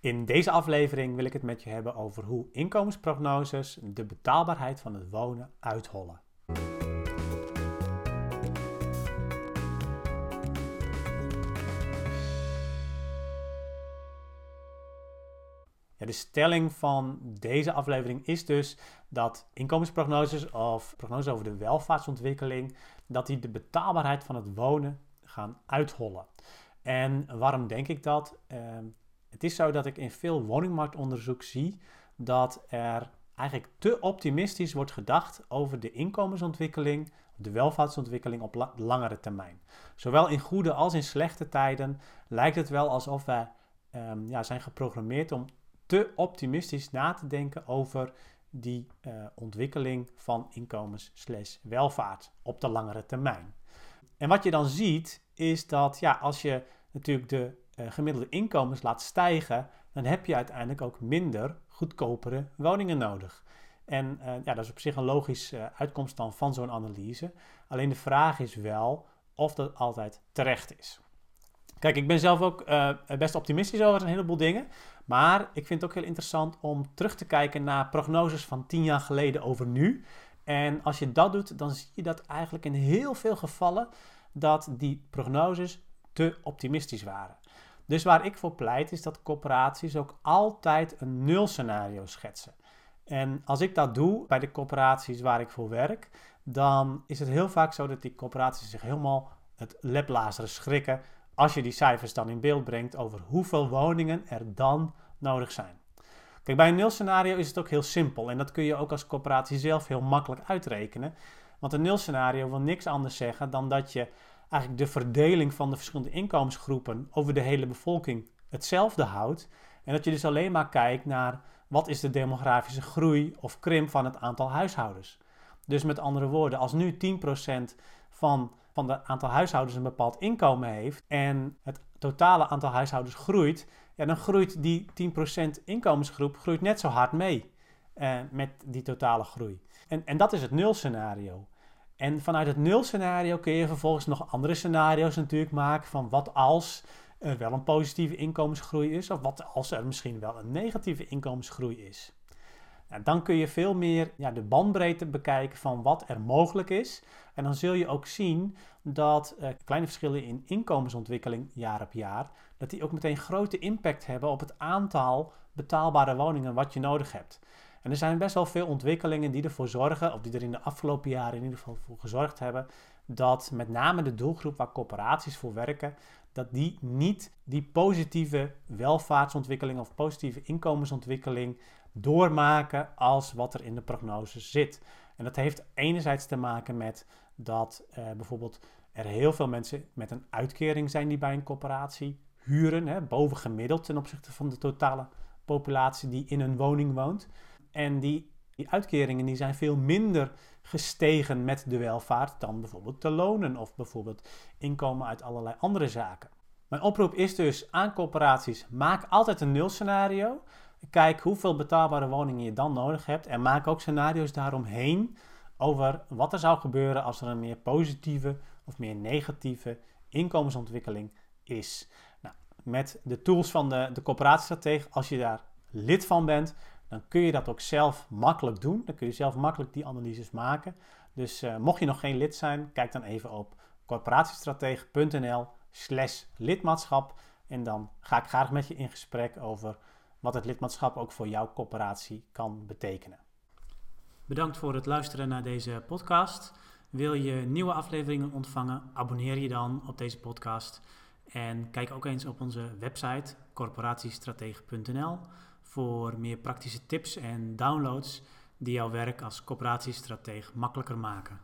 In deze aflevering wil ik het met je hebben over hoe inkomensprognoses de betaalbaarheid van het wonen uithollen. De stelling van deze aflevering is dus dat inkomensprognoses of prognoses over de welvaartsontwikkeling, dat die de betaalbaarheid van het wonen gaan uithollen. En waarom denk ik dat? Ehm, het is zo dat ik in veel woningmarktonderzoek zie dat er eigenlijk te optimistisch wordt gedacht over de inkomensontwikkeling, de welvaartsontwikkeling op langere termijn. Zowel in goede als in slechte tijden lijkt het wel alsof wij um, ja, zijn geprogrammeerd om te optimistisch na te denken over die uh, ontwikkeling van inkomens/welvaart op de langere termijn. En wat je dan ziet is dat ja, als je natuurlijk de gemiddelde inkomens laat stijgen, dan heb je uiteindelijk ook minder goedkopere woningen nodig. En uh, ja, dat is op zich een logische uitkomst dan van zo'n analyse. Alleen de vraag is wel of dat altijd terecht is. Kijk, ik ben zelf ook best optimistisch over een heleboel dingen. Maar ik vind het ook heel interessant om terug te kijken naar prognoses van tien jaar geleden over nu. En als je dat doet, dan zie je dat eigenlijk in heel veel gevallen dat die prognoses te optimistisch waren. Dus waar ik voor pleit is dat corporaties ook altijd een nulscenario schetsen. En als ik dat doe bij de corporaties waar ik voor werk, dan is het heel vaak zo dat die corporaties zich helemaal het leplazeren schrikken als je die cijfers dan in beeld brengt over hoeveel woningen er dan nodig zijn. Kijk, bij een nulscenario is het ook heel simpel en dat kun je ook als corporatie zelf heel makkelijk uitrekenen. Want een nulscenario wil niks anders zeggen dan dat je eigenlijk de verdeling van de verschillende inkomensgroepen over de hele bevolking hetzelfde houdt. En dat je dus alleen maar kijkt naar wat is de demografische groei of krimp van het aantal huishoudens. Dus met andere woorden, als nu 10% van, van het aantal huishoudens een bepaald inkomen heeft en het totale aantal huishoudens groeit, ja, dan groeit die 10% inkomensgroep groeit net zo hard mee eh, met die totale groei. En, en dat is het nulscenario. En vanuit het nulscenario kun je vervolgens nog andere scenario's natuurlijk maken van wat als er wel een positieve inkomensgroei is of wat als er misschien wel een negatieve inkomensgroei is. Nou, dan kun je veel meer ja, de bandbreedte bekijken van wat er mogelijk is. En dan zul je ook zien dat uh, kleine verschillen in inkomensontwikkeling jaar op jaar, dat die ook meteen grote impact hebben op het aantal betaalbare woningen wat je nodig hebt. En er zijn best wel veel ontwikkelingen die ervoor zorgen, of die er in de afgelopen jaren in ieder geval voor gezorgd hebben, dat met name de doelgroep waar corporaties voor werken, dat die niet die positieve welvaartsontwikkeling of positieve inkomensontwikkeling doormaken als wat er in de prognose zit. En dat heeft enerzijds te maken met dat eh, bijvoorbeeld er heel veel mensen met een uitkering zijn die bij een corporatie huren, hè, boven gemiddeld ten opzichte van de totale populatie die in een woning woont. En die, die uitkeringen die zijn veel minder gestegen met de welvaart dan bijvoorbeeld de lonen of bijvoorbeeld inkomen uit allerlei andere zaken. Mijn oproep is dus aan corporaties: maak altijd een nulscenario. Kijk hoeveel betaalbare woningen je dan nodig hebt en maak ook scenario's daaromheen over wat er zou gebeuren als er een meer positieve of meer negatieve inkomensontwikkeling is. Nou, met de tools van de, de als je daar lid van bent, dan kun je dat ook zelf makkelijk doen. Dan kun je zelf makkelijk die analyses maken. Dus uh, mocht je nog geen lid zijn, kijk dan even op corporatiestratege.nl slash lidmaatschap. En dan ga ik graag met je in gesprek over wat het lidmaatschap ook voor jouw corporatie kan betekenen. Bedankt voor het luisteren naar deze podcast. Wil je nieuwe afleveringen ontvangen? Abonneer je dan op deze podcast. En kijk ook eens op onze website corporatiestratege.nl voor meer praktische tips en downloads die jouw werk als coöperatiestratege makkelijker maken.